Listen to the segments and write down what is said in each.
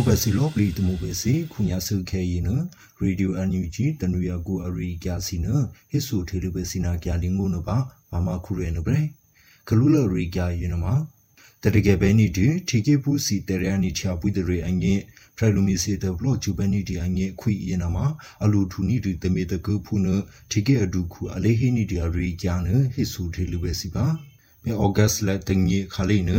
မိုဘစီလောပလီတမိုဘစီခုညာဆုခဲရင်နရေဒီယိုအန်ယူဂျီတနူယာကိုအရီကျစီနဟစ်ဆူထေလူဘစီနာကြလင်းကိုနပါဘာမခုရဲနဘရေကလူလရီကြရင်နမှာတတကယ်ပဲနီဒီထီကေပူစီတရန်နီချာပွိတရေအငင်းဖရလူမီစီတဘလော့ဂျူဘနီဒီအငင်းခွိရင်နမှာအလူထူနီဒီတမေတကူဖုနထီကေအဒူခုအလေးဟီနီဒီရီကြနဟစ်ဆူထေလူဘစီပါမေဩဂတ်လက်တငီခလေးန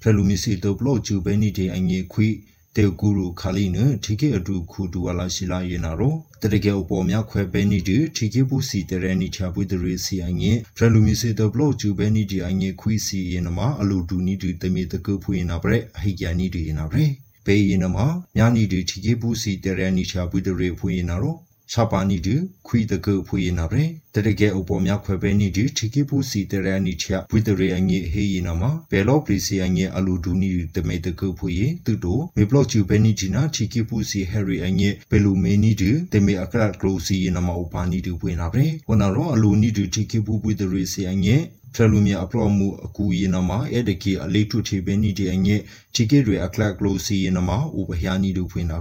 ဖရလူမီစီတဘလော့ဂျူဘနီဒီအငင်းခွိ တေကူရူခါလီနထီကေအတူခုတူဝလာရှိလာယေနာရောတရကေအပေါ်များခွဲပဲနေတူထီကေဘူးစီတရနီချပွေတရီစီအငင်းဖရလူမီစီတဘလော့ဂျူပဲနေဒီအငင်းခွီစီယေနမအလူတူနီတူတမီတကုဖွေနာပရက်အဟိကျနီတူယေနာပရက်ပေယေနမညာနီတူထီကေဘူးစီတရနီချပွေတရီဖွေနာရော ရှာပါနီဒီခွီတကုဖွေနာပဲတတကဲအပေါ်များခွဲပဲနီဒီထိကိပူစီတရနီချဝိတရေအငေဟေယနာမှာဘယ်လော့ပလီစီအငေအလူဒူနီတမေတကုဖွေသူတို့မေဘလော့ချူပဲနီဒီနာထိကိပူစီဟယ်ရီအငေဘယ်လူမေနီဒီတမေအကရတ်ကလိုစီနာမှာဥပါနီဒီဖွေနာပဲဝနာရောအလူနီဒီထိကိပူဝိတရေစီအငေဖရလူမီအပလောမှုအကူရင်နမှာအဲ့တကီအလေးထုချေပဲနီဒီအငဲချီကေတွေအကလက်ကလိုစီရင်နမှာဥပဟယာနီတို့ဖွင့်တာ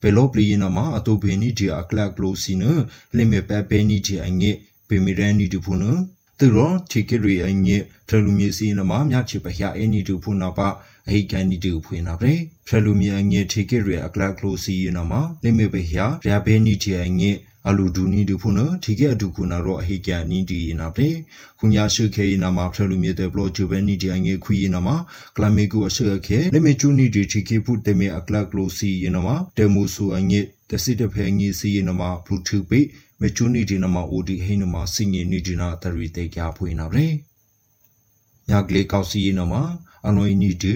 ပဲဘယ်လိုပလီရင်နမှာအတူပဲနီဒီအကလက်ကလိုစီနလိမေပဲပဲနီဒီအငဲပေမီရန်နီတို့ဖွင့်နသူရောချီကေတွေအငဲဖရလူမီစီနမှာမြချေပဟယာအနီတို့ဖွင့်နာပါအဟိကန်နီတို့ဖွင့်နာပဲဖရလူမီအငဲချီကေတွေအကလက်ကလိုစီရင်နမှာလိမေပဲဟယာရဘဲနီဒီအငဲ အလူဒူနီဒူဖုနဒီကဲအဒူခုနာရောအဟိကန်နီဒီနာပလေခုညာရှုခဲနာမှာဖရလူမြေတဲ့ဘလော့ဂျူဘဲနီဒီအငေခွီနာမှာကလမေကူအရှုခဲလေမေချူနီဒီချီကေဖုတေမေအကလကလိုစီနာမှာတေမူဆူအငေတစီတဖဲငေစီနာမှာဘလူးတူပေမေချူနီဒီနာမှာအိုဒီဟိနာမှာစင်ငေနီဒီနာတရီတေကြဖွေနာပလေညာကလေးကောက်စီနာမှာအနွိနီဒီ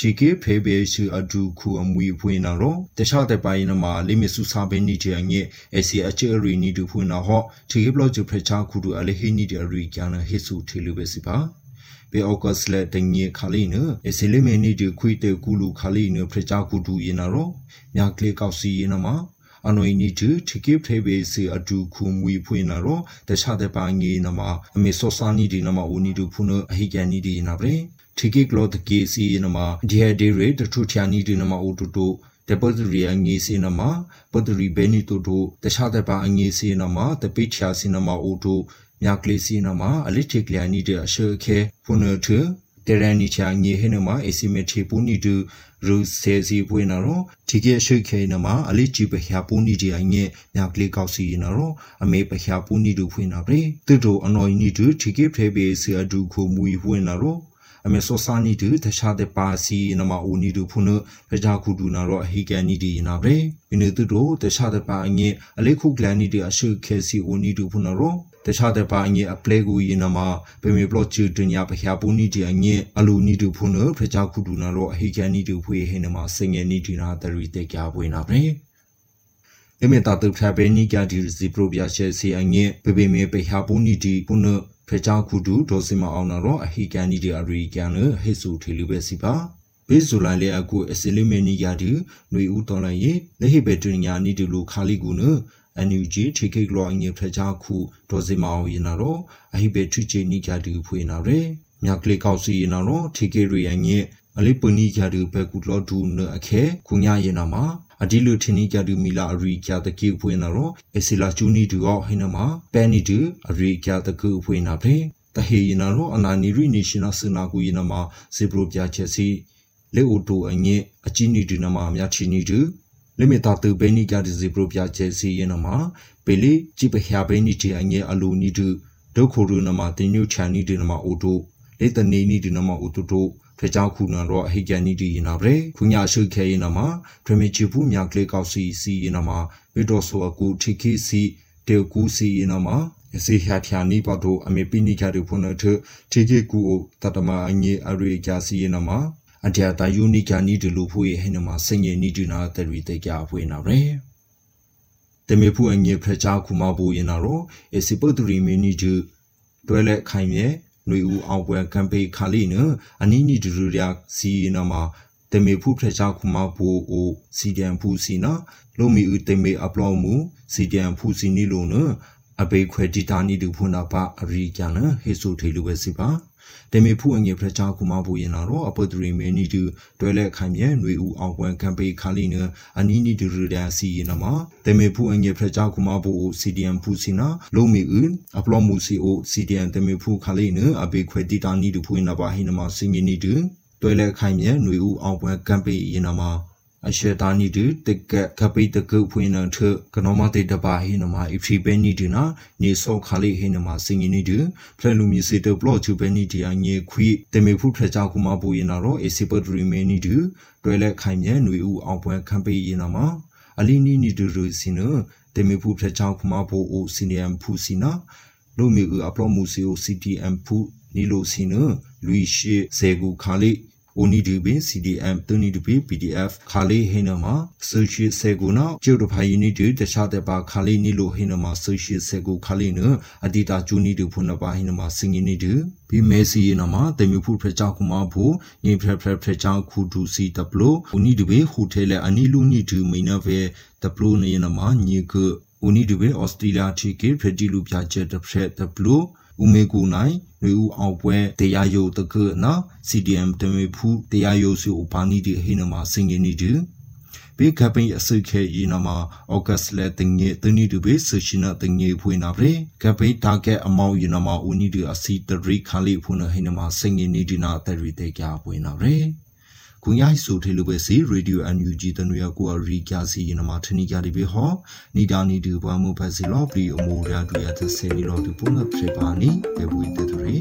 ချီကေဖေဘေရှုအဒူခုအမွေဖွင့်နာရောတခြားတဲ့ပိုင်းနမှာလိမစုစာပဲနေချင်ငဲအစီအချေရီနီဒူဖွင့်နာဟောချီကေဘလော့ဂျူဖရချာခုဒူအလေဟီနီဒီရီကျန်ဟေဆူထေလူပဲစီပါပေအော့ကစလက်တငေခါလီနအစီလိမေနီဒီခွိတေကူလူခါလီနဖရချာခုဒူယနာရောမြကလေးကောက်စီယနာမှာအနွေနီတူချီကေဖေဘေစီအဒူခုမွေဖွင့်နာရောတခြားတဲ့ပိုင်းငေနမှာအမေစောစာနီဒီနမှာဦးနီဒူဖုနအဟိကန်နီဒီနာပဲထိကိကလောတကေစီနမဒီဟဒီရေတထုချာနီဒီနမအိုတူတူတပဒရီအငေး စီနမပဒရီဘဲနီတူတူတခြားတဲ့ပါအငေးစီနမတပိချာစီနမအိုတူမြကလေးစီနမအလစ်ချက်ကလျာနီတဲ့အရှေခဲဖုန်ထတရန်နီချာငေဟနမအစီမချေပူနီတူရူဆေစီပွေနာရောဒီကေရှိခဲနမအလစ်ကြည့်ပခ ्या ပူနီဒီအငေမြကလေးကောက်စီနာရောအမေပခ ्या ပူနီတူဖွင့်နာပြေတူတူအနော်နီတူဒီကေဖေဘေစီ အဒူခုမူဖွင့်နာရောအမေစောစာနီတူတခြားတဲ့ပါစီနမဦးနီတူဖုနပကြခုတူနာတော့အဟိကန်နီဒီနာဗရေမင်းတို့တို့တခြားတဲ့ပါအငေအလေးခုကလန်နီတူအရှုခဲစီဦးနီတူဖုနရောတခြားတဲ့ပါအငေအပလေကူယနမပေမေဘလော့ချူတညာပခ ्या ပူနီဒီအငေအလူနီတူဖုနပကြခုတူနာတော့အဟိကန်နီတူဖွေဟိနမစငယ်နီဒီနာတရီတေကြပွေနာဗရေအမေတာတုဖဘဲနီကြဒီစီပရိုပြရှဲစီအငေပေပေမေပခ ्या ပူနီဒီဖုန ဖဲချာခုတူဒေါ်စင်မအောင်နာတော့အဟိကန်နီဒီအရီကန်နဟေဆူထေလူပဲစီပါဘေးဇူလိုင်လေအကူအစလီမေနီယာဒီနွေဦးတော်လိုက်ရေလက်ဟိဘေတူညာနီဒီလူခါလီကူနအန်ယူဂျီထေကေကလောအငေဖဲချာခုဒေါ်စင်မအောင်ရင်နာတော့အဟိဘေထုချေနီကြဒီဖွေနာရဲမြကလေးကောက်စီရင်နာတော့ထေကေရီအငေ အလေးပနီကြဒီဘဲကူလောဒူနအခဲခုညာရင်နာမှာအဒီလူထင်းနီကြတူမီလာအရီကြတကိဖွင့်နာရောအစီလာချူနီတူရောဟိနမပန်နီတူအရီကြတကုဖွင့်နာဖေတဟေယနာရောအနာနီရီနေရှင်နာစနာကူယနမဇေဘရိုပြချက်စီလေအိုတိုအငဲအကြီးနီတူနမအများချီနီတူလေမီတာတူဘဲနီကြဒီဇေဘရိုပြချက်စီယနမပေလီจิပခ ्या ဘဲနီတီအငဲအလူနီတူဒုခိုရူနမတင်ညုချာနီတူနမအိုတိုလေတနေနီတူနမအိုတိုတို ဖကြောက်ခုနရောအဟိကန်နီဒီနာဗရေခုညာရှိခဲရင်နမှာဒရမီချီဘူးမြကလေးကောက်စီစီရင်နမှာဝီတော်ဆိုအကူထိခိစီတေကူစီရင်နမှာအစီဟာဖြာနီပတော့အမေပိနိကြရဖုန်ထထိခိကူတတမအငေအရိကြစီရင်နမှာအတျာတာယူနီကာနီဒီလူဖွေဟဲနမှာစင်ငေနီဒီနာတရီတေကြဖွေနာဗရေတမေဖူအငေဖချာခုမဘူရင်နာရောအစီပုတ်တူရီမီနီဂျူတွဲလက်ခိုင် မြဲနွေဦးအောင်ပွဲကမ်ပိခါလီနအနီနီဒူရယာစီနမှာတမေဖူဖရချာခုမဘူအိုစီဒန်ဖူစီနာလိုမီဦးတမေအပလောမူစီဒန်ဖူစီနီလိုနအဘေခွဲဒီတာနီတူဖုနာပါအရိကျန်ဟေဆုထေလူပဲစီပါ တေမေဖူအငေဖရချာကူမဘူရင်တော့အပဒရီမေနီတူတွဲလက်ခိုင်မြဲຫນွေဦးအောင်ပွဲကမ်ပိခါလီနအနီနီတူရဒါစီရင်မှာတေမေဖူအငေဖရချာကူမဘူ CDM ဖူစီနာလုံးမီဦးအပလောမူစီအို CDM တေမေဖူခါလီနအဘေခွဲတီတာနီတူဖူရင်ပါဟိနမှာစင်ငီနီတူတွဲလက်ခိုင်မြဲຫນွေဦးအောင်ပွဲကမ်ပိရင်မှာ အရှေတာနီတူတက်ကကပိတကုဖွင့်နထကနောမတေတပါဟိနမအဖီပဲနီတူနာနေဆောခါလေးဟိနမစင်ငီနီတူဖရလူမီစေတဘလော့ချူပဲနီတီအငေခွီတေမေဖုဖရချာကူမပူရင်နာတော့အေစီပတ်ရီမေနီတူတွဲလက်ခိုင်မြဲຫນွေဦးအောင်ပွဲခံပေးရင်နာမအလီနီနီတူရူစီနတေမေဖုဖရချာကူမပူအိုစီနီယမ်ဖူစီနာလိုမီဦးအပလော့မူစီအို CTM ဖူနီလိုစီနလူရှိစေကူခါလေး ONIDB CDM တူနီဒပ PDF ခါလေးဟိနမှာဆိုရှီဆေကူနာကျုပ်တဖိုင်နီတူတခြားတဲ့ပါခါလေးနီလိုဟိနမှာဆိုရှီဆေကူခါလေးနအဒီတာကျူနီတူဖုန်ပါဟိနမှာစင်ငီနီတူဘီမဲစီနမှာတေမြဖုဖရချောက်ကူမဖို့ငိဖရဖရဖရချောက်ခုဒူစီတပလို ONIDB ဟူထဲလေအနီလူနီတူမိနဗေတပလိုနေနမှာညေက ONIDB ဩစတြေးလျချီကေဖရတီလူပြချက်တဖရက်တပလို ဦးမေကူနိုင်နွေဦးအောင်ပွဲတရားယုတ်တကနာ CDM တမေဖူတရားယုတ်စုဘာနီဒီဟိနမှာစင်ငင်းနေတူဘေကပိအစုခဲဤနမှာအောဂတ်လေတင်ငေတနီတူဘေဆရှိနာတင်ငေဖွေနာဗရေကပိတာကဲအမောင်းဤနမှာဦးနီဒီအစီတရိခါလီဖုနဟိနမှာစင်ငင်းနေဒီနာတရီတေကြပွေနာဗရေကွန်ရိုက်ဆိုထေလိုပဲ စီရေဒီယိုအန်ယူဂျီတနွေကိုအရီကြစီနမထနီကြလိပဲဟောနီတာနီတူဘာမူဖက်စီလော်ပလီအမိုရာတူရသဆေနီလော်တူပုံငါဖေပါနီဘေဝီတတရီ